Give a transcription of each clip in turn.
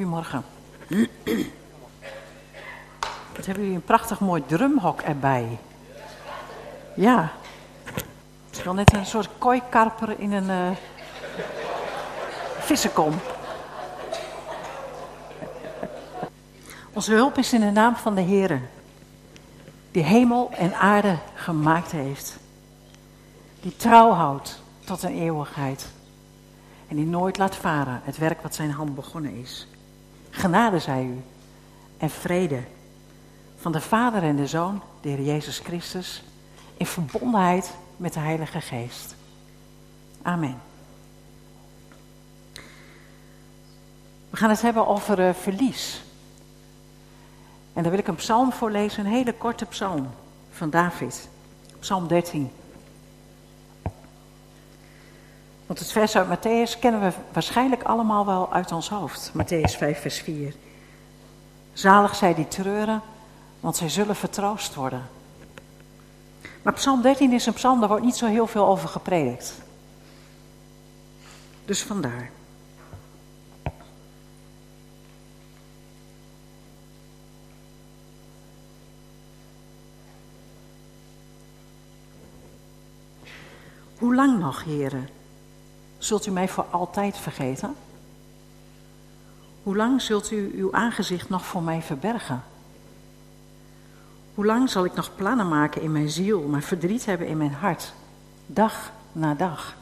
Goedemorgen. Wat hebben jullie een prachtig mooi drumhok erbij. Ja. Het is wel net een soort kooikarper in een uh, vissenkom. Onze hulp is in de naam van de Heer, die hemel en aarde gemaakt heeft. Die trouw houdt tot een eeuwigheid. En die nooit laat varen het werk wat zijn hand begonnen is. Genade zij u en vrede van de Vader en de Zoon, de Heer Jezus Christus, in verbondenheid met de Heilige Geest. Amen. We gaan het hebben over uh, verlies. En daar wil ik een psalm voor lezen, een hele korte psalm van David. Psalm 13. Want het vers uit Matthäus kennen we waarschijnlijk allemaal wel uit ons hoofd. Matthäus 5, vers 4. Zalig zij die treuren, want zij zullen vertroost worden. Maar Psalm 13 is een psalm, daar wordt niet zo heel veel over gepredikt. Dus vandaar. Hoe lang nog, heren? Zult u mij voor altijd vergeten? Hoe lang zult u uw aangezicht nog voor mij verbergen? Hoe lang zal ik nog plannen maken in mijn ziel, maar verdriet hebben in mijn hart, dag na dag?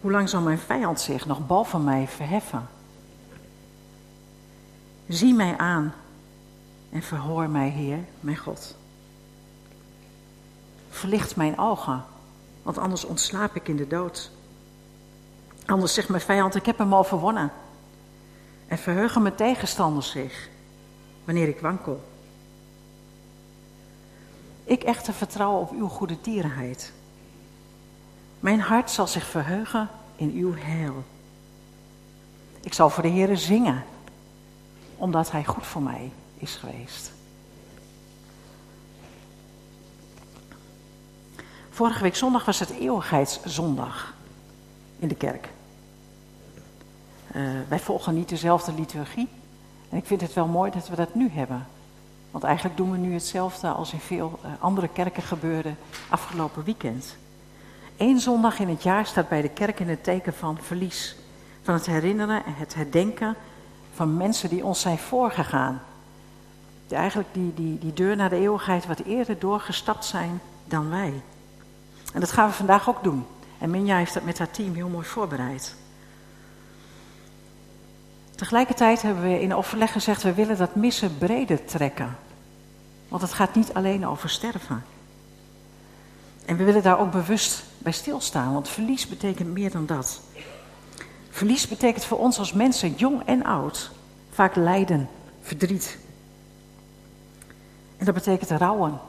Hoe lang zal mijn vijand zich nog boven mij verheffen? Zie mij aan en verhoor mij, Heer, mijn God. Verlicht mijn ogen want anders ontslaap ik in de dood. Anders zegt mijn vijand, ik heb hem overwonnen. En verheugen mijn tegenstanders zich, wanneer ik wankel. Ik echter vertrouw op uw goede tierenheid. Mijn hart zal zich verheugen in uw heil. Ik zal voor de Heere zingen, omdat Hij goed voor mij is geweest. Vorige week zondag was het eeuwigheidszondag in de kerk. Uh, wij volgen niet dezelfde liturgie. En ik vind het wel mooi dat we dat nu hebben. Want eigenlijk doen we nu hetzelfde als in veel uh, andere kerken gebeurde afgelopen weekend. Eén zondag in het jaar staat bij de kerk in het teken van verlies. Van het herinneren en het herdenken van mensen die ons zijn voorgegaan. Die eigenlijk die, die, die deur naar de eeuwigheid wat eerder doorgestapt zijn dan wij. En dat gaan we vandaag ook doen. En Minja heeft dat met haar team heel mooi voorbereid. Tegelijkertijd hebben we in overleg gezegd, we willen dat missen breder trekken. Want het gaat niet alleen over sterven. En we willen daar ook bewust bij stilstaan, want verlies betekent meer dan dat. Verlies betekent voor ons als mensen, jong en oud, vaak lijden, verdriet. En dat betekent rouwen,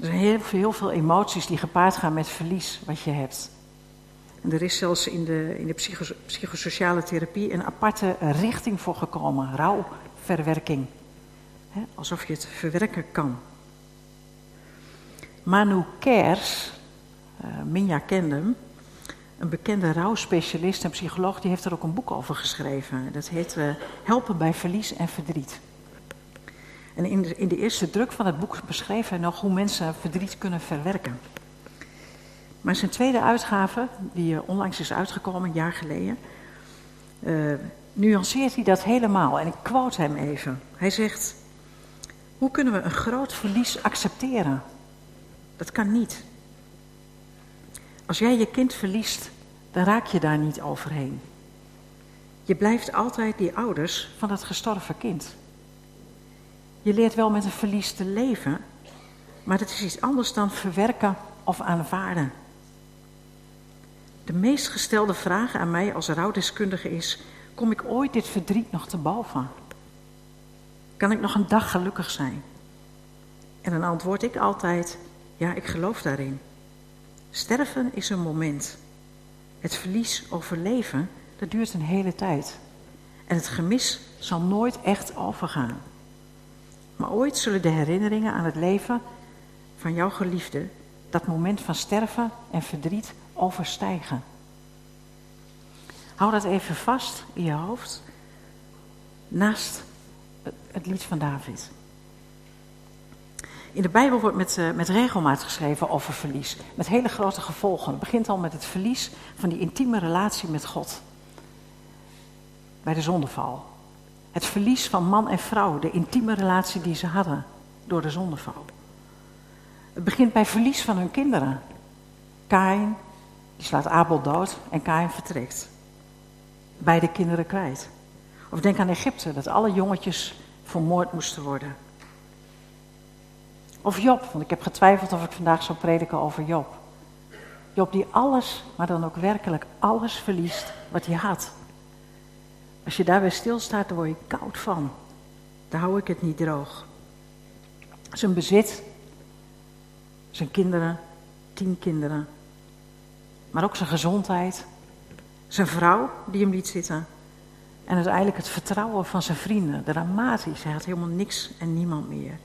er zijn heel, veel emoties die gepaard gaan met verlies wat je hebt. En er is zelfs in de, in de psychosociale therapie een aparte richting voor gekomen, rouwverwerking. Alsof je het verwerken kan. Manu Kers, uh, Minja kende een bekende rouwspecialist en psycholoog, die heeft er ook een boek over geschreven. Dat heet uh, Helpen bij verlies en verdriet. En in de, in de eerste druk van het boek beschreef hij nog hoe mensen verdriet kunnen verwerken. Maar zijn tweede uitgave, die eh, onlangs is uitgekomen, een jaar geleden, uh, nuanceert hij dat helemaal. En ik quote hem even. Hij zegt, hoe kunnen we een groot verlies accepteren? Dat kan niet. Als jij je kind verliest, dan raak je daar niet overheen. Je blijft altijd die ouders van dat gestorven kind. Je leert wel met een verlies te leven, maar het is iets anders dan verwerken of aanvaarden. De meest gestelde vraag aan mij als rouwdeskundige is: kom ik ooit dit verdriet nog te boven? Kan ik nog een dag gelukkig zijn? En dan antwoord ik altijd: ja, ik geloof daarin. Sterven is een moment. Het verlies overleven, dat duurt een hele tijd. En het gemis zal nooit echt overgaan. Maar ooit zullen de herinneringen aan het leven van jouw geliefde dat moment van sterven en verdriet overstijgen. Hou dat even vast in je hoofd. Naast het lied van David. In de Bijbel wordt met, uh, met regelmaat geschreven over verlies. Met hele grote gevolgen. Het begint al met het verlies van die intieme relatie met God. Bij de zondeval. Het verlies van man en vrouw, de intieme relatie die ze hadden door de zondeval. Het begint bij verlies van hun kinderen. Kain, die slaat Abel dood en Kain vertrekt. Beide kinderen kwijt. Of denk aan Egypte, dat alle jongetjes vermoord moesten worden. Of Job, want ik heb getwijfeld of ik vandaag zou prediken over Job. Job die alles, maar dan ook werkelijk alles verliest wat hij had. Als je daarbij stilstaat, dan word je koud van. Daar hou ik het niet droog. Zijn bezit, zijn kinderen, tien kinderen, maar ook zijn gezondheid, zijn vrouw die hem liet zitten. En uiteindelijk het vertrouwen van zijn vrienden, dramatisch. Hij had helemaal niks en niemand meer.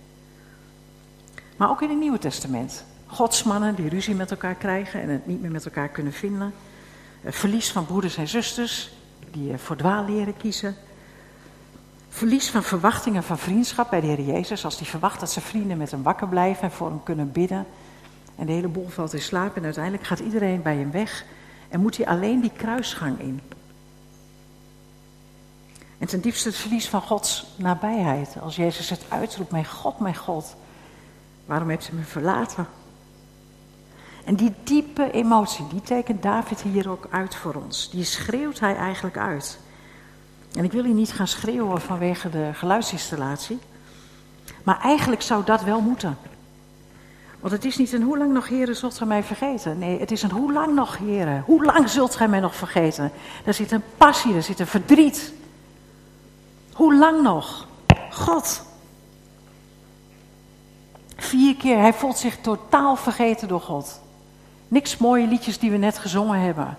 Maar ook in het Nieuwe Testament. Godsmannen die ruzie met elkaar krijgen en het niet meer met elkaar kunnen vinden. Verlies van broeders en zusters die eh, voor dwaalleren kiezen. Verlies van verwachtingen van vriendschap bij de Heer Jezus. Als hij verwacht dat zijn vrienden met hem wakker blijven en voor hem kunnen bidden. En de hele boel valt in slaap en uiteindelijk gaat iedereen bij hem weg. En moet hij alleen die kruisgang in. En ten diepste het verlies van Gods nabijheid. Als Jezus het uitroept, mijn God, mijn God, waarom hebt u me verlaten? En die diepe emotie, die tekent David hier ook uit voor ons. Die schreeuwt hij eigenlijk uit. En ik wil hier niet gaan schreeuwen vanwege de geluidsinstallatie. Maar eigenlijk zou dat wel moeten. Want het is niet een hoe lang nog, heren, zult gij mij vergeten? Nee, het is een hoe lang nog, heren? Hoe lang zult gij mij nog vergeten? Daar zit een passie, daar zit een verdriet. Hoe lang nog? God. Vier keer, hij voelt zich totaal vergeten door God. Niks mooie liedjes die we net gezongen hebben.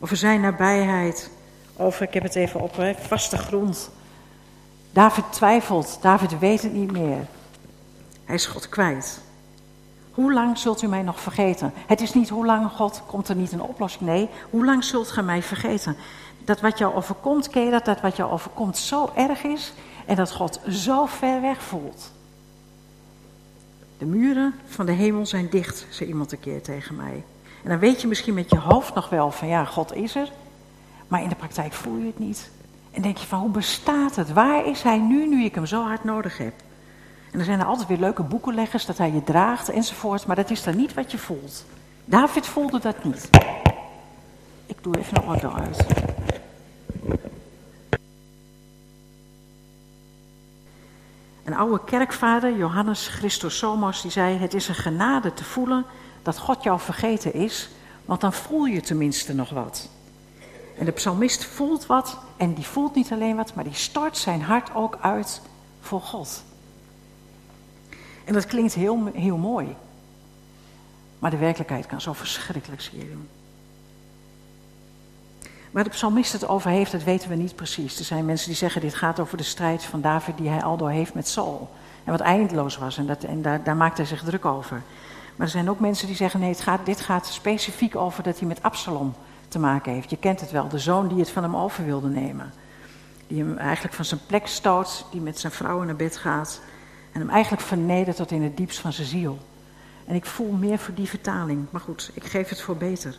Over zijn nabijheid. Over, ik heb het even op, hè, vaste grond. David twijfelt, David weet het niet meer. Hij is God kwijt. Hoe lang zult u mij nog vergeten? Het is niet hoe lang God komt er niet een oplossing. Nee, hoe lang zult gij mij vergeten? Dat wat jou overkomt, ken je dat? Dat wat jou overkomt zo erg is en dat God zo ver weg voelt. De muren van de hemel zijn dicht, zei iemand een keer tegen mij. En dan weet je misschien met je hoofd nog wel van ja, God is er. Maar in de praktijk voel je het niet. En denk je van hoe bestaat het? Waar is hij nu, nu ik hem zo hard nodig heb? En dan zijn er altijd weer leuke boekenleggers dat hij je draagt enzovoort. Maar dat is dan niet wat je voelt. David voelde dat niet. Ik doe even nog wat uit. Een oude kerkvader, Johannes Christosomos, die zei: Het is een genade te voelen dat God jou vergeten is, want dan voel je tenminste nog wat. En de psalmist voelt wat, en die voelt niet alleen wat, maar die stort zijn hart ook uit voor God. En dat klinkt heel, heel mooi, maar de werkelijkheid kan zo verschrikkelijk zeer doen. Waar de psalmist het over heeft, dat weten we niet precies. Er zijn mensen die zeggen, dit gaat over de strijd van David die hij aldoor heeft met Saul. En wat eindeloos was, en, dat, en daar, daar maakt hij zich druk over. Maar er zijn ook mensen die zeggen, nee, het gaat, dit gaat specifiek over dat hij met Absalom te maken heeft. Je kent het wel, de zoon die het van hem over wilde nemen. Die hem eigenlijk van zijn plek stoot, die met zijn vrouw naar bed gaat. En hem eigenlijk vernedert tot in het diepst van zijn ziel. En ik voel meer voor die vertaling. Maar goed, ik geef het voor beter.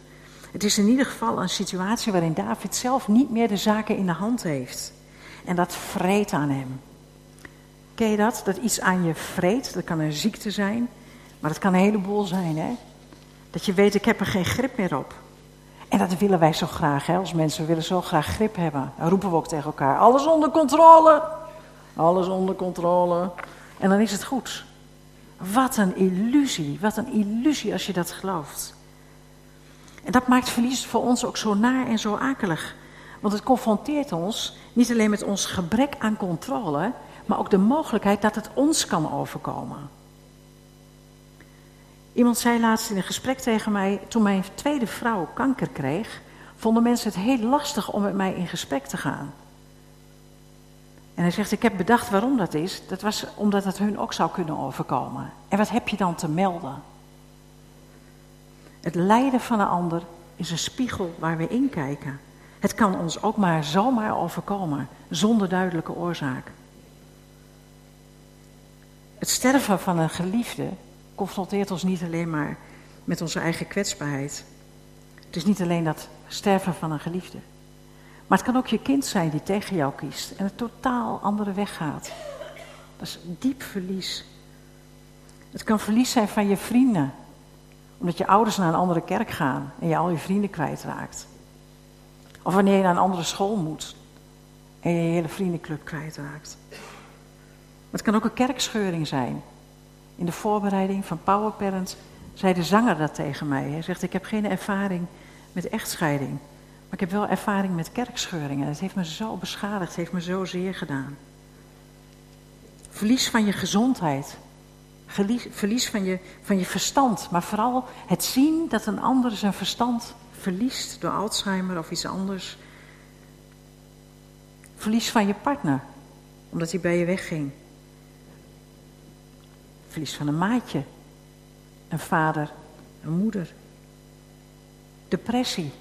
Het is in ieder geval een situatie waarin David zelf niet meer de zaken in de hand heeft. En dat vreet aan hem. Ken je dat? Dat iets aan je vreet. Dat kan een ziekte zijn. Maar dat kan een heleboel zijn, hè? Dat je weet, ik heb er geen grip meer op. En dat willen wij zo graag, hè? Als mensen willen zo graag grip hebben. Dan roepen we ook tegen elkaar, alles onder controle. Alles onder controle. En dan is het goed. Wat een illusie. Wat een illusie als je dat gelooft. En dat maakt verlies voor ons ook zo naar en zo akelig. Want het confronteert ons niet alleen met ons gebrek aan controle, maar ook de mogelijkheid dat het ons kan overkomen. Iemand zei laatst in een gesprek tegen mij, toen mijn tweede vrouw kanker kreeg, vonden mensen het heel lastig om met mij in gesprek te gaan. En hij zegt, ik heb bedacht waarom dat is. Dat was omdat het hun ook zou kunnen overkomen. En wat heb je dan te melden? Het lijden van een ander is een spiegel waar we in kijken. Het kan ons ook maar zomaar overkomen, zonder duidelijke oorzaak. Het sterven van een geliefde confronteert ons niet alleen maar met onze eigen kwetsbaarheid. Het is niet alleen dat sterven van een geliefde. Maar het kan ook je kind zijn die tegen jou kiest en een totaal andere weg gaat. Dat is diep verlies. Het kan verlies zijn van je vrienden, omdat je ouders naar een andere kerk gaan en je al je vrienden kwijtraakt. Of wanneer je naar een andere school moet en je hele vriendenclub kwijtraakt. Het kan ook een kerkscheuring zijn. In de voorbereiding van Powerparent zei de zanger dat tegen mij. Hij zegt, ik heb geen ervaring met echtscheiding. Maar ik heb wel ervaring met kerkscheuringen. Het heeft me zo beschadigd, het heeft me zo zeer gedaan. Verlies van je gezondheid. Verlies van je, van je verstand. Maar vooral het zien dat een ander zijn verstand verliest door Alzheimer of iets anders. Verlies van je partner, omdat hij bij je wegging. Verlies van een maatje, een vader, een moeder. Depressie.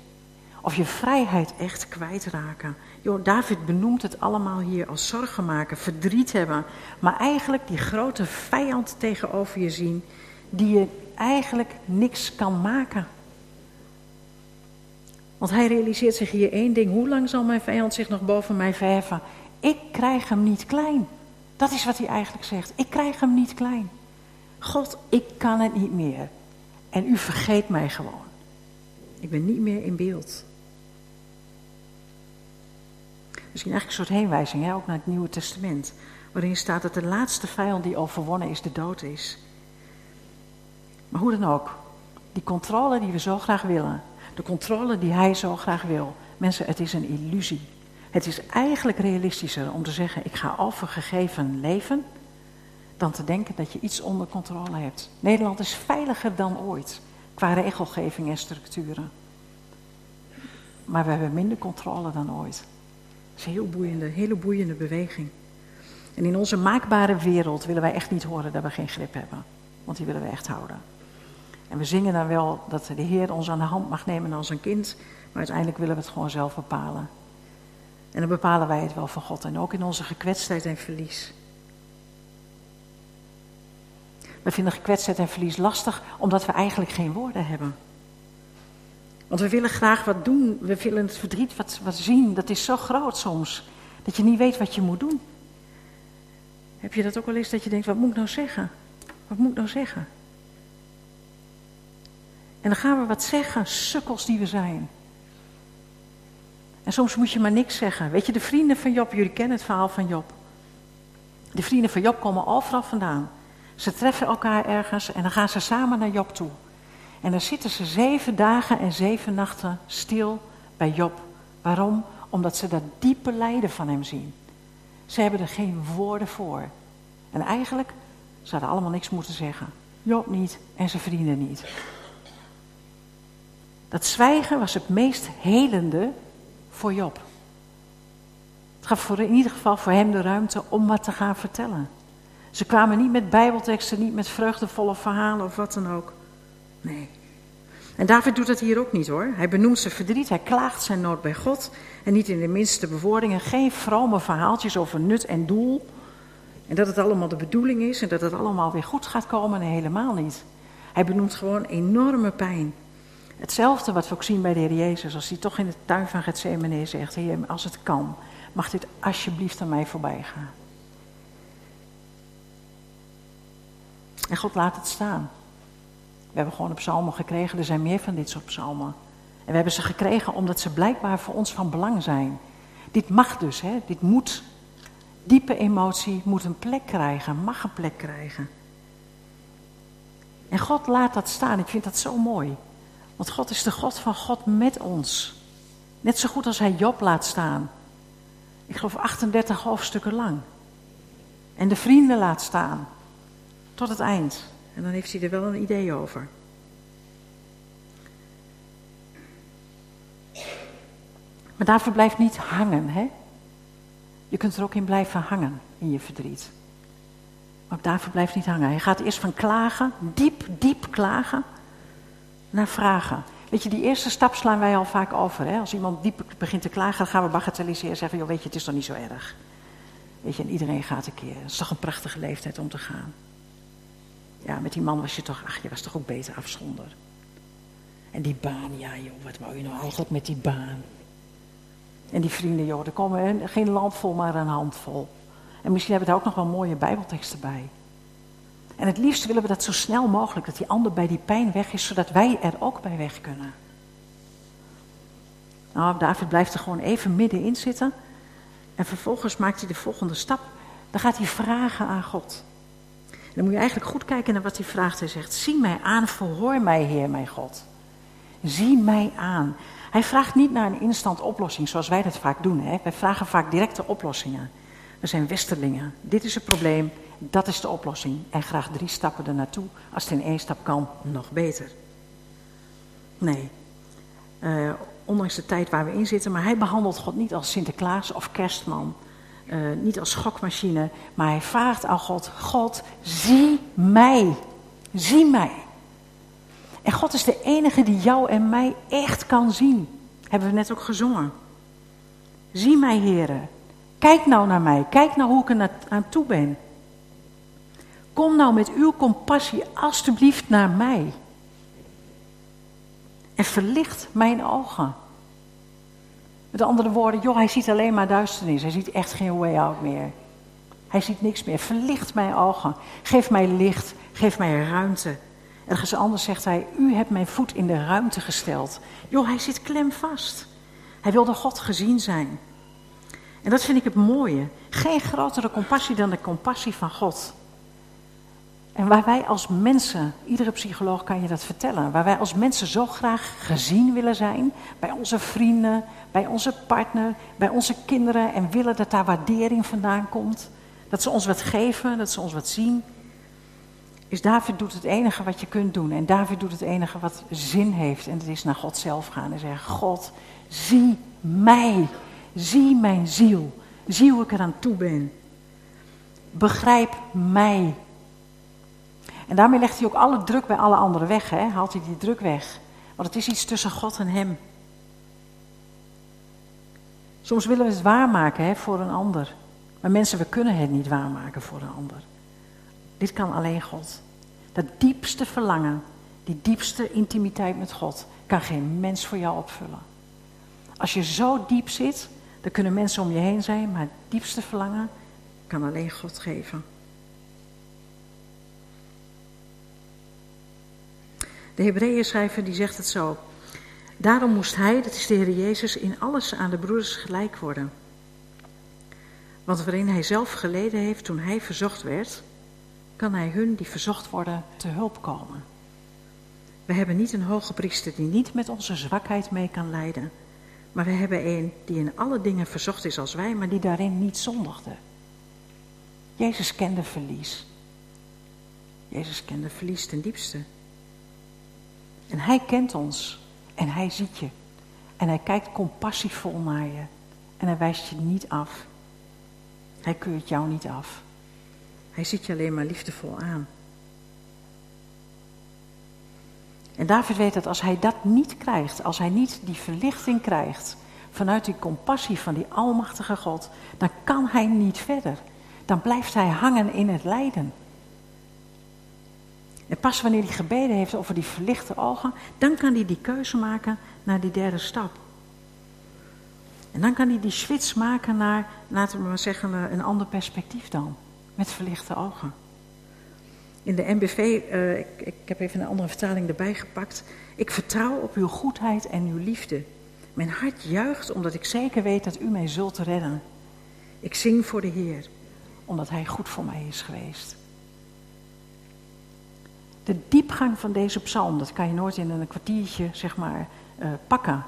Of je vrijheid echt kwijtraken. Jo, David benoemt het allemaal hier als zorgen maken, verdriet hebben. Maar eigenlijk die grote vijand tegenover je zien, die je eigenlijk niks kan maken. Want hij realiseert zich hier één ding. Hoe lang zal mijn vijand zich nog boven mij verheffen? Ik krijg hem niet klein. Dat is wat hij eigenlijk zegt. Ik krijg hem niet klein. God, ik kan het niet meer. En u vergeet mij gewoon. Ik ben niet meer in beeld. Misschien eigenlijk een soort heenwijzing, hè? ook naar het Nieuwe Testament. Waarin staat dat de laatste vijand die overwonnen is, de dood is. Maar hoe dan ook, die controle die we zo graag willen, de controle die hij zo graag wil. Mensen, het is een illusie. Het is eigenlijk realistischer om te zeggen: ik ga overgegeven leven, dan te denken dat je iets onder controle hebt. Nederland is veiliger dan ooit qua regelgeving en structuren. Maar we hebben minder controle dan ooit. Is een heel boeiende, hele boeiende beweging. En in onze maakbare wereld willen wij echt niet horen dat we geen grip hebben. Want die willen we echt houden. En we zingen dan wel dat de Heer ons aan de hand mag nemen als een kind, maar uiteindelijk willen we het gewoon zelf bepalen. En dan bepalen wij het wel van God en ook in onze gekwetstheid en verlies. We vinden gekwetstheid en verlies lastig omdat we eigenlijk geen woorden hebben. Want we willen graag wat doen, we willen het verdriet wat, wat zien, dat is zo groot soms, dat je niet weet wat je moet doen. Heb je dat ook wel eens dat je denkt, wat moet ik nou zeggen? Wat moet ik nou zeggen? En dan gaan we wat zeggen, sukkels die we zijn. En soms moet je maar niks zeggen. Weet je, de vrienden van Job, jullie kennen het verhaal van Job. De vrienden van Job komen overal vandaan. Ze treffen elkaar ergens en dan gaan ze samen naar Job toe. En dan zitten ze zeven dagen en zeven nachten stil bij Job. Waarom? Omdat ze dat diepe lijden van hem zien. Ze hebben er geen woorden voor. En eigenlijk zouden allemaal niks moeten zeggen. Job niet en zijn vrienden niet. Dat zwijgen was het meest helende voor Job. Het gaf voor, in ieder geval voor hem de ruimte om wat te gaan vertellen. Ze kwamen niet met bijbelteksten, niet met vreugdevolle verhalen of wat dan ook. Nee. En David doet dat hier ook niet hoor. Hij benoemt zijn verdriet, hij klaagt zijn nood bij God. En niet in de minste bewoordingen. Geen vrome verhaaltjes over nut en doel. En dat het allemaal de bedoeling is en dat het allemaal weer goed gaat komen. Nee, helemaal niet. Hij benoemt gewoon enorme pijn. Hetzelfde wat we ook zien bij de Heer Jezus, als hij toch in de tuin van Gethsemane zegt, Heer, als het kan, mag dit alsjeblieft aan mij voorbij gaan. En God laat het staan. We hebben gewoon een psalmen gekregen, er zijn meer van dit soort psalmen. En we hebben ze gekregen omdat ze blijkbaar voor ons van belang zijn. Dit mag dus, hè? dit moet. Diepe emotie moet een plek krijgen, mag een plek krijgen. En God laat dat staan, ik vind dat zo mooi. Want God is de God van God met ons. Net zo goed als hij Job laat staan. Ik geloof 38 hoofdstukken lang. En de vrienden laat staan. Tot het eind. En dan heeft hij er wel een idee over. Maar daarvoor blijft niet hangen, hè? Je kunt er ook in blijven hangen, in je verdriet. Maar daarvoor blijft niet hangen. Hij gaat eerst van klagen, diep, diep klagen naar vragen. Weet je, die eerste stap slaan wij al vaak over. Hè? Als iemand diep begint te klagen, dan gaan we bagatelliseren en zeggen: joh, weet je, het is toch niet zo erg. Weet je, en iedereen gaat een keer. Het is toch een prachtige leeftijd om te gaan. Ja, met die man was je toch, ach, je was toch ook beter afzonder. En die baan, ja joh, wat wou je nou eigenlijk met die baan? En die vrienden, joh, er komen geen land vol, maar een handvol. En misschien hebben we daar ook nog wel mooie bijbelteksten bij. En het liefst willen we dat zo snel mogelijk, dat die ander bij die pijn weg is, zodat wij er ook bij weg kunnen. Nou, David blijft er gewoon even middenin zitten. En vervolgens maakt hij de volgende stap. Dan gaat hij vragen aan God. Dan moet je eigenlijk goed kijken naar wat hij vraagt. Hij zegt, zie mij aan, verhoor mij, Heer, mijn God. Zie mij aan. Hij vraagt niet naar een instant oplossing zoals wij dat vaak doen. Hè? Wij vragen vaak directe oplossingen. We zijn westerlingen. Dit is het probleem, dat is de oplossing. En graag drie stappen er naartoe. Als het in één stap kan, nog beter. Nee, uh, ondanks de tijd waar we in zitten, maar hij behandelt God niet als Sinterklaas of kerstman. Uh, niet als schokmachine, maar hij vraagt aan God: God, zie mij. Zie mij. En God is de enige die jou en mij echt kan zien. Hebben we net ook gezongen. Zie mij, heren. Kijk nou naar mij. Kijk nou hoe ik er aan toe ben. Kom nou met uw compassie alstublieft naar mij. En verlicht mijn ogen. Met andere woorden, joh, hij ziet alleen maar duisternis. Hij ziet echt geen way out meer. Hij ziet niks meer. Verlicht mijn ogen. Geef mij licht. Geef mij ruimte. Ergens anders zegt hij, u hebt mijn voet in de ruimte gesteld. Joh, hij zit klemvast. Hij wil door God gezien zijn. En dat vind ik het mooie. Geen grotere compassie dan de compassie van God. En waar wij als mensen, iedere psycholoog kan je dat vertellen, waar wij als mensen zo graag gezien willen zijn, bij onze vrienden, bij onze partner, bij onze kinderen en willen dat daar waardering vandaan komt, dat ze ons wat geven, dat ze ons wat zien, is David doet het enige wat je kunt doen. En David doet het enige wat zin heeft. En dat is naar God zelf gaan en zeggen: God, zie mij. Zie mijn ziel. Zie hoe ik eraan toe ben. Begrijp mij. En daarmee legt hij ook alle druk bij alle anderen weg. Hè? Haalt hij die druk weg. Want het is iets tussen God en hem. Soms willen we het waarmaken hè, voor een ander. Maar mensen, we kunnen het niet waarmaken voor een ander. Dit kan alleen God. Dat diepste verlangen, die diepste intimiteit met God, kan geen mens voor jou opvullen. Als je zo diep zit, dan kunnen mensen om je heen zijn, maar het diepste verlangen kan alleen God geven. De Hebreeën schrijver die zegt het zo. Daarom moest hij, dat is de Heer Jezus, in alles aan de broeders gelijk worden. Want waarin hij zelf geleden heeft toen hij verzocht werd, kan hij hun die verzocht worden te hulp komen. We hebben niet een hoge priester die niet met onze zwakheid mee kan leiden, maar we hebben een die in alle dingen verzocht is als wij, maar die daarin niet zondigde. Jezus kende verlies. Jezus kende verlies ten diepste. En hij kent ons en hij ziet je. En hij kijkt compassievol naar je. En hij wijst je niet af. Hij keurt jou niet af. Hij ziet je alleen maar liefdevol aan. En David weet dat als hij dat niet krijgt, als hij niet die verlichting krijgt vanuit die compassie van die almachtige God, dan kan hij niet verder. Dan blijft hij hangen in het lijden. En pas wanneer hij gebeden heeft over die verlichte ogen, dan kan hij die keuze maken naar die derde stap. En dan kan hij die switch maken naar, laten we maar zeggen, een ander perspectief dan met verlichte ogen. In de MBV, eh, ik, ik, heb even een andere vertaling erbij gepakt. Ik vertrouw op uw goedheid en uw liefde. Mijn hart juicht omdat ik zeker weet dat u mij zult redden. Ik zing voor de Heer, omdat Hij goed voor mij is geweest. De diepgang van deze psalm, dat kan je nooit in een kwartiertje, zeg maar, uh, pakken.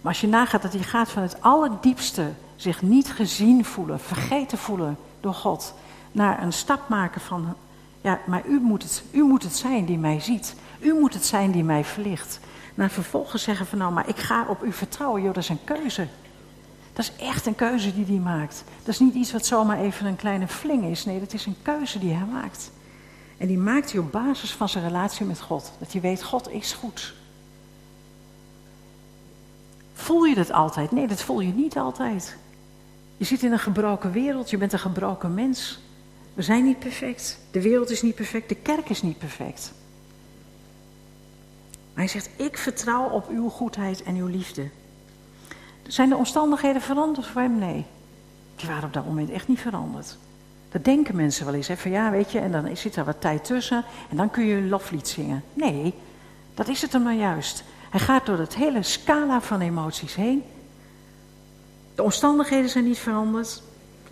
Maar als je nagaat dat hij gaat van het allerdiepste, zich niet gezien voelen, vergeten voelen, door God. Naar een stap maken van, ja, maar u moet, het, u moet het zijn die mij ziet. U moet het zijn die mij verlicht. Naar vervolgens zeggen van, nou, maar ik ga op u vertrouwen. Joh, dat is een keuze. Dat is echt een keuze die hij maakt. Dat is niet iets wat zomaar even een kleine fling is. Nee, dat is een keuze die hij maakt. En die maakt hij op basis van zijn relatie met God. Dat hij weet, God is goed. Voel je dat altijd? Nee, dat voel je niet altijd. Je zit in een gebroken wereld, je bent een gebroken mens. We zijn niet perfect. De wereld is niet perfect, de kerk is niet perfect. Maar hij zegt, ik vertrouw op uw goedheid en uw liefde. Zijn de omstandigheden veranderd voor hem? Nee. Die waren op dat moment echt niet veranderd. Dat denken mensen wel eens. Hè? Van ja, weet je, en dan zit er wat tijd tussen en dan kun je een loflied zingen. Nee, dat is het dan maar juist. Hij gaat door het hele scala van emoties heen. De omstandigheden zijn niet veranderd.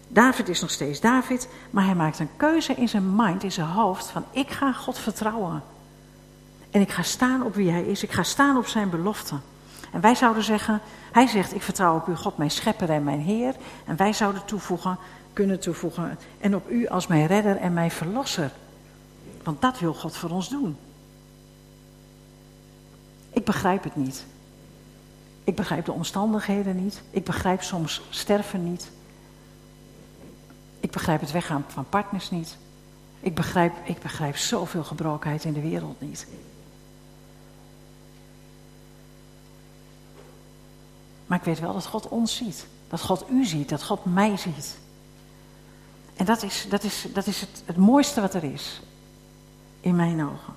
David is nog steeds David, maar hij maakt een keuze in zijn mind, in zijn hoofd, van ik ga God vertrouwen. En ik ga staan op wie hij is, ik ga staan op zijn belofte. En wij zouden zeggen, hij zegt ik vertrouw op u God, mijn schepper en mijn Heer. En wij zouden toevoegen, kunnen toevoegen, en op u als mijn redder en mijn verlosser. Want dat wil God voor ons doen. Ik begrijp het niet. Ik begrijp de omstandigheden niet. Ik begrijp soms sterven niet. Ik begrijp het weggaan van partners niet. Ik begrijp, ik begrijp zoveel gebrokenheid in de wereld niet. Maar ik weet wel dat God ons ziet. Dat God u ziet, dat God mij ziet. En dat is, dat is, dat is het, het mooiste wat er is. In mijn ogen.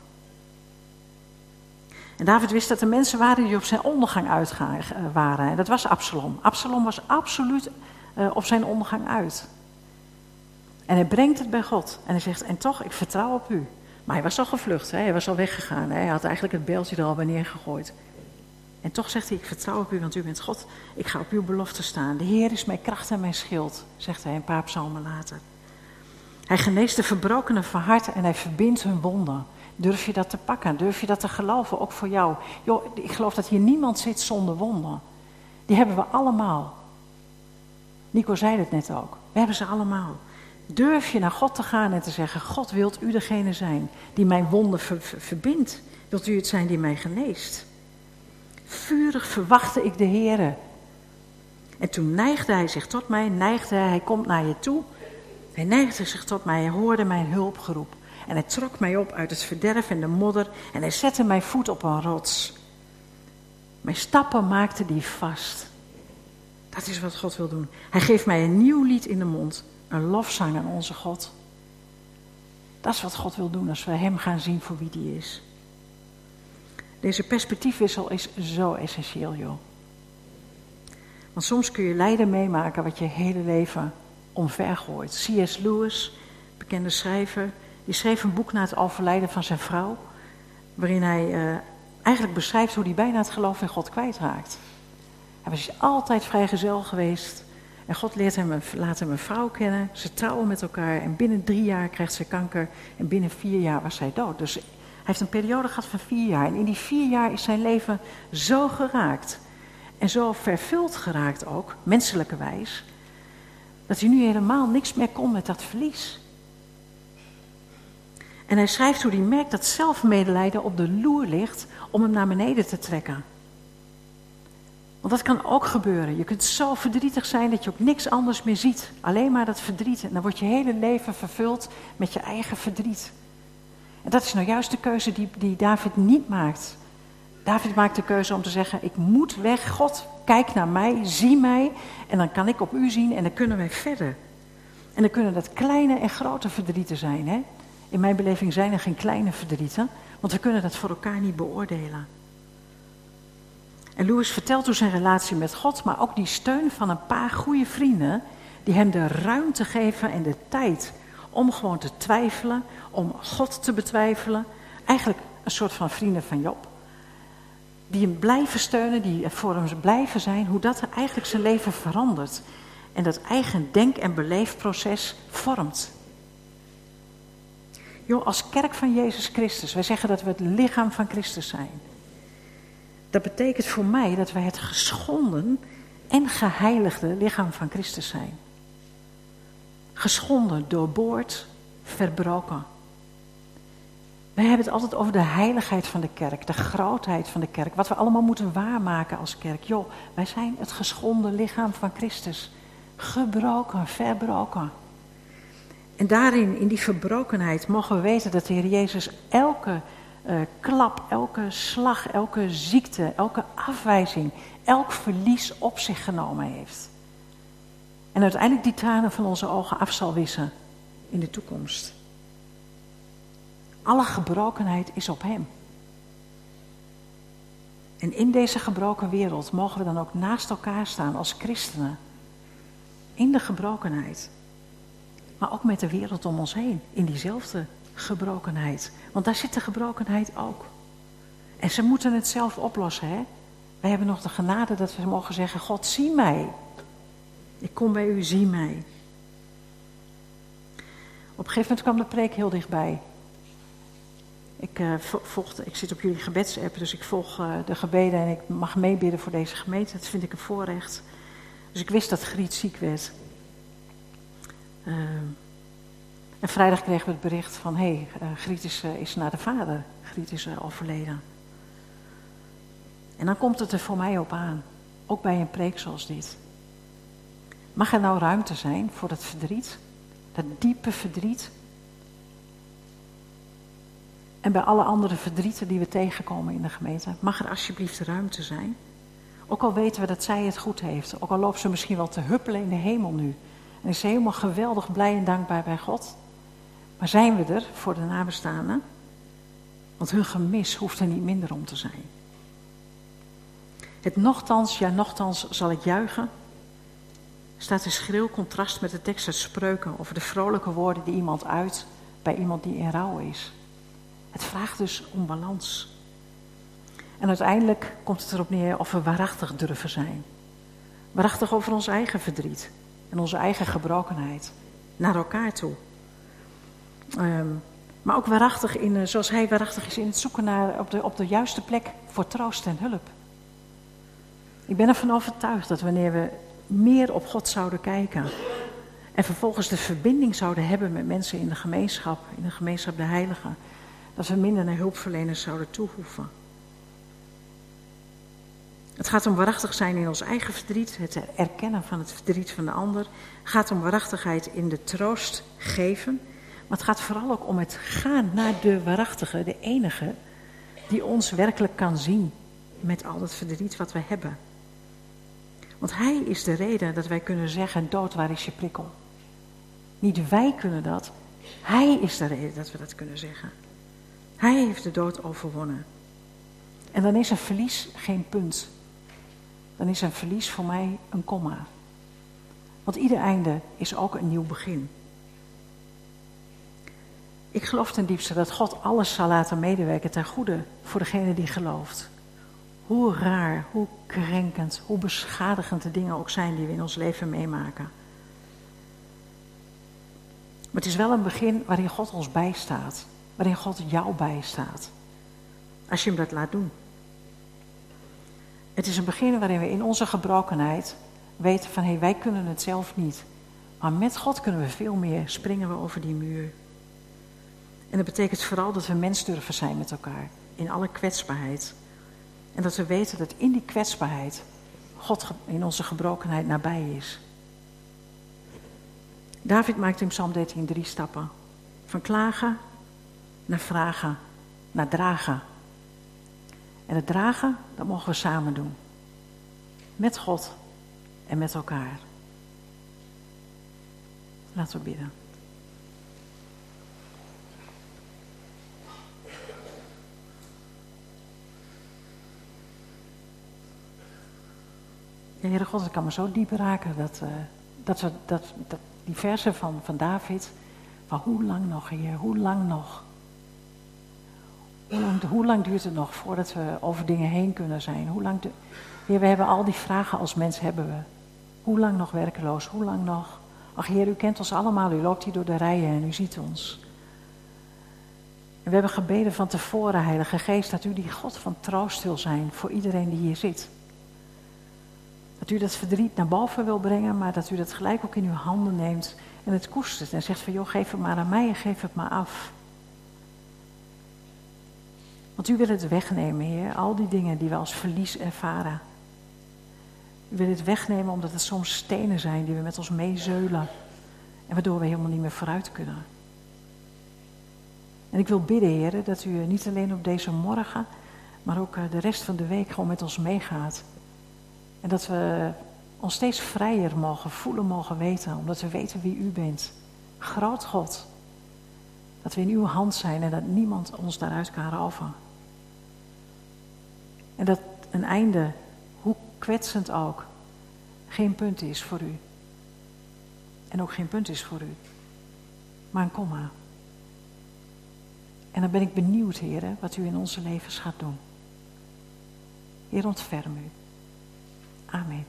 En David wist dat er mensen waren die op zijn ondergang uit eh, waren. En dat was Absalom. Absalom was absoluut uh, op zijn ondergang uit. En hij brengt het bij God. En hij zegt, en toch, ik vertrouw op u. Maar hij was al gevlucht, hè? hij was al weggegaan. Hè? Hij had eigenlijk het beeldje er al bij neergegooid. En toch zegt hij, ik vertrouw op u, want u bent God. Ik ga op uw belofte staan. De Heer is mijn kracht en mijn schild, zegt hij een paar psalmen later. Hij geneest de verbrokenen van hart en hij verbindt hun wonden. Durf je dat te pakken? Durf je dat te geloven, ook voor jou? Joh, ik geloof dat hier niemand zit zonder wonden. Die hebben we allemaal. Nico zei het net ook. We hebben ze allemaal. Durf je naar God te gaan en te zeggen: God, wilt u degene zijn die mijn wonden verbindt? Wilt u het zijn die mij geneest? Vurig verwachtte ik de Heer. En toen neigde hij zich tot mij, neigde hij, hij komt naar je toe. Hij neigde zich tot mij, hij hoorde mijn hulpgeroep. En hij trok mij op uit het verderf en de modder en hij zette mijn voet op een rots. Mijn stappen maakte die vast. Dat is wat God wil doen. Hij geeft mij een nieuw lied in de mond, een lofzang aan onze God. Dat is wat God wil doen als we Hem gaan zien voor wie die is. Deze perspectiefwissel is zo essentieel, joh. Want soms kun je lijden meemaken wat je hele leven omvergooit. C.S. Lewis, bekende schrijver, die schreef een boek na het overlijden van zijn vrouw, waarin hij uh, eigenlijk beschrijft hoe hij bijna het geloof in God kwijtraakt. Hij was altijd vrijgezel geweest en God leert hem, laat hem een vrouw kennen. Ze trouwen met elkaar en binnen drie jaar krijgt ze kanker en binnen vier jaar was zij dood. Dus hij heeft een periode gehad van vier jaar en in die vier jaar is zijn leven zo geraakt en zo vervuld geraakt ook, menselijke wijs, dat hij nu helemaal niks meer kon met dat verlies. En hij schrijft hoe hij merkt dat zelfmedelijden op de loer ligt om hem naar beneden te trekken. Want dat kan ook gebeuren. Je kunt zo verdrietig zijn dat je ook niks anders meer ziet. Alleen maar dat verdriet. En dan wordt je hele leven vervuld met je eigen verdriet. En dat is nou juist de keuze die, die David niet maakt. David maakt de keuze om te zeggen: Ik moet weg. God, kijk naar mij, zie mij. En dan kan ik op u zien en dan kunnen wij verder. En dan kunnen dat kleine en grote verdrieten zijn. Hè? In mijn beleving zijn er geen kleine verdrieten, want we kunnen dat voor elkaar niet beoordelen. En Louis vertelt hoe zijn relatie met God, maar ook die steun van een paar goede vrienden, die hem de ruimte geven en de tijd om gewoon te twijfelen, om God te betwijfelen. Eigenlijk een soort van vrienden van Job. Die hem blijven steunen, die voor hem blijven zijn, hoe dat eigenlijk zijn leven verandert. En dat eigen denk- en beleefproces vormt. Joh, als kerk van Jezus Christus, wij zeggen dat we het lichaam van Christus zijn. Dat betekent voor mij dat wij het geschonden en geheiligde lichaam van Christus zijn. Geschonden, doorboord, verbroken. Wij hebben het altijd over de heiligheid van de kerk, de grootheid van de kerk, wat we allemaal moeten waarmaken als kerk. Joh, wij zijn het geschonden lichaam van Christus. Gebroken, verbroken. En daarin, in die verbrokenheid, mogen we weten dat de Heer Jezus elke uh, klap, elke slag, elke ziekte, elke afwijzing, elk verlies op zich genomen heeft. En uiteindelijk die tranen van onze ogen af zal wissen in de toekomst. Alle gebrokenheid is op Hem. En in deze gebroken wereld mogen we dan ook naast elkaar staan als christenen. In de gebrokenheid. Maar ook met de wereld om ons heen. In diezelfde gebrokenheid. Want daar zit de gebrokenheid ook. En ze moeten het zelf oplossen. Hè? Wij hebben nog de genade dat we mogen zeggen: God, zie mij. Ik kom bij u, zie mij. Op een gegeven moment kwam de preek heel dichtbij. Ik, uh, volg, ik zit op jullie gebedsapp, dus ik volg uh, de gebeden en ik mag meebidden voor deze gemeente. Dat vind ik een voorrecht. Dus ik wist dat Griet ziek werd. Uh, en vrijdag kregen we het bericht van, hé, hey, Griet is, is naar de vader. Griet is overleden. En dan komt het er voor mij op aan. Ook bij een preek zoals dit. Mag er nou ruimte zijn voor dat verdriet? Dat diepe verdriet? En bij alle andere verdrieten die we tegenkomen in de gemeente, mag er alsjeblieft ruimte zijn. Ook al weten we dat zij het goed heeft, ook al loopt ze misschien wel te huppelen in de hemel nu. En is ze helemaal geweldig blij en dankbaar bij God. Maar zijn we er voor de nabestaanden? Want hun gemis hoeft er niet minder om te zijn. Het nochtans, ja nochtans zal ik juichen, staat in schril contrast met de tekst uit Spreuken over de vrolijke woorden die iemand uit bij iemand die in rouw is. Het vraagt dus om balans. En uiteindelijk komt het erop neer of we waarachtig durven zijn. Waarachtig over ons eigen verdriet en onze eigen gebrokenheid naar elkaar toe. Um, maar ook waarachtig in, uh, zoals hij waarachtig is in het zoeken naar op de, op de juiste plek voor troost en hulp. Ik ben ervan overtuigd dat wanneer we meer op God zouden kijken en vervolgens de verbinding zouden hebben met mensen in de gemeenschap, in de gemeenschap de heiligen, dat we minder naar hulpverleners zouden toehoeven. Het gaat om waarachtig zijn in ons eigen verdriet, het erkennen van het verdriet van de ander. Het gaat om waarachtigheid in de troost geven. Maar het gaat vooral ook om het gaan naar de waarachtige, de enige, die ons werkelijk kan zien met al het verdriet wat we hebben. Want Hij is de reden dat wij kunnen zeggen, dood, waar is je prikkel? Niet wij kunnen dat, Hij is de reden dat we dat kunnen zeggen. Hij heeft de dood overwonnen. En dan is een verlies geen punt. Dan is een verlies voor mij een komma. Want ieder einde is ook een nieuw begin. Ik geloof ten diepste dat God alles zal laten medewerken ten goede voor degene die gelooft. Hoe raar, hoe krenkend, hoe beschadigend de dingen ook zijn die we in ons leven meemaken. Maar het is wel een begin waarin God ons bijstaat waarin God jou bijstaat. Als je hem dat laat doen. Het is een begin waarin we in onze gebrokenheid weten van hé, hey, wij kunnen het zelf niet. Maar met God kunnen we veel meer, springen we over die muur. En dat betekent vooral dat we mens durven zijn met elkaar, in alle kwetsbaarheid. En dat we weten dat in die kwetsbaarheid God in onze gebrokenheid nabij is. David maakt in Psalm 13 drie stappen. Van klagen naar vragen, naar dragen. En het dragen, dat mogen we samen doen. Met God en met elkaar. Laten we bidden. Ja, Heere God, het kan me zo diep raken dat, uh, dat, we, dat, dat die versen van, van David, van hoe lang nog, Heer, hoe lang nog? Hoe lang, duurt het nog voordat we over dingen heen kunnen zijn? Hoe lang we hebben al die vragen als mens hebben we. Hoe lang nog werkeloos? Hoe lang nog? Ach Heer, u kent ons allemaal. U loopt hier door de rijen en u ziet ons. En we hebben gebeden van tevoren, Heilige Geest, dat u die God van troost wil zijn voor iedereen die hier zit. Dat u dat verdriet naar boven wil brengen, maar dat u dat gelijk ook in uw handen neemt en het koestert. En zegt van, joh, geef het maar aan mij en geef het maar af. Want u wil het wegnemen, Heer, al die dingen die we als verlies ervaren. U wil het wegnemen omdat het soms stenen zijn die we met ons meezeulen. En waardoor we helemaal niet meer vooruit kunnen. En ik wil bidden, heren, dat u niet alleen op deze morgen, maar ook de rest van de week gewoon met ons meegaat. En dat we ons steeds vrijer mogen voelen, mogen weten, omdat we weten wie u bent. Groot God. Dat we in uw hand zijn en dat niemand ons daaruit kan roven. En dat een einde, hoe kwetsend ook, geen punt is voor u. En ook geen punt is voor u. Maar een komma. En dan ben ik benieuwd, heren, wat u in onze levens gaat doen. Heer, ontferm u. Amen.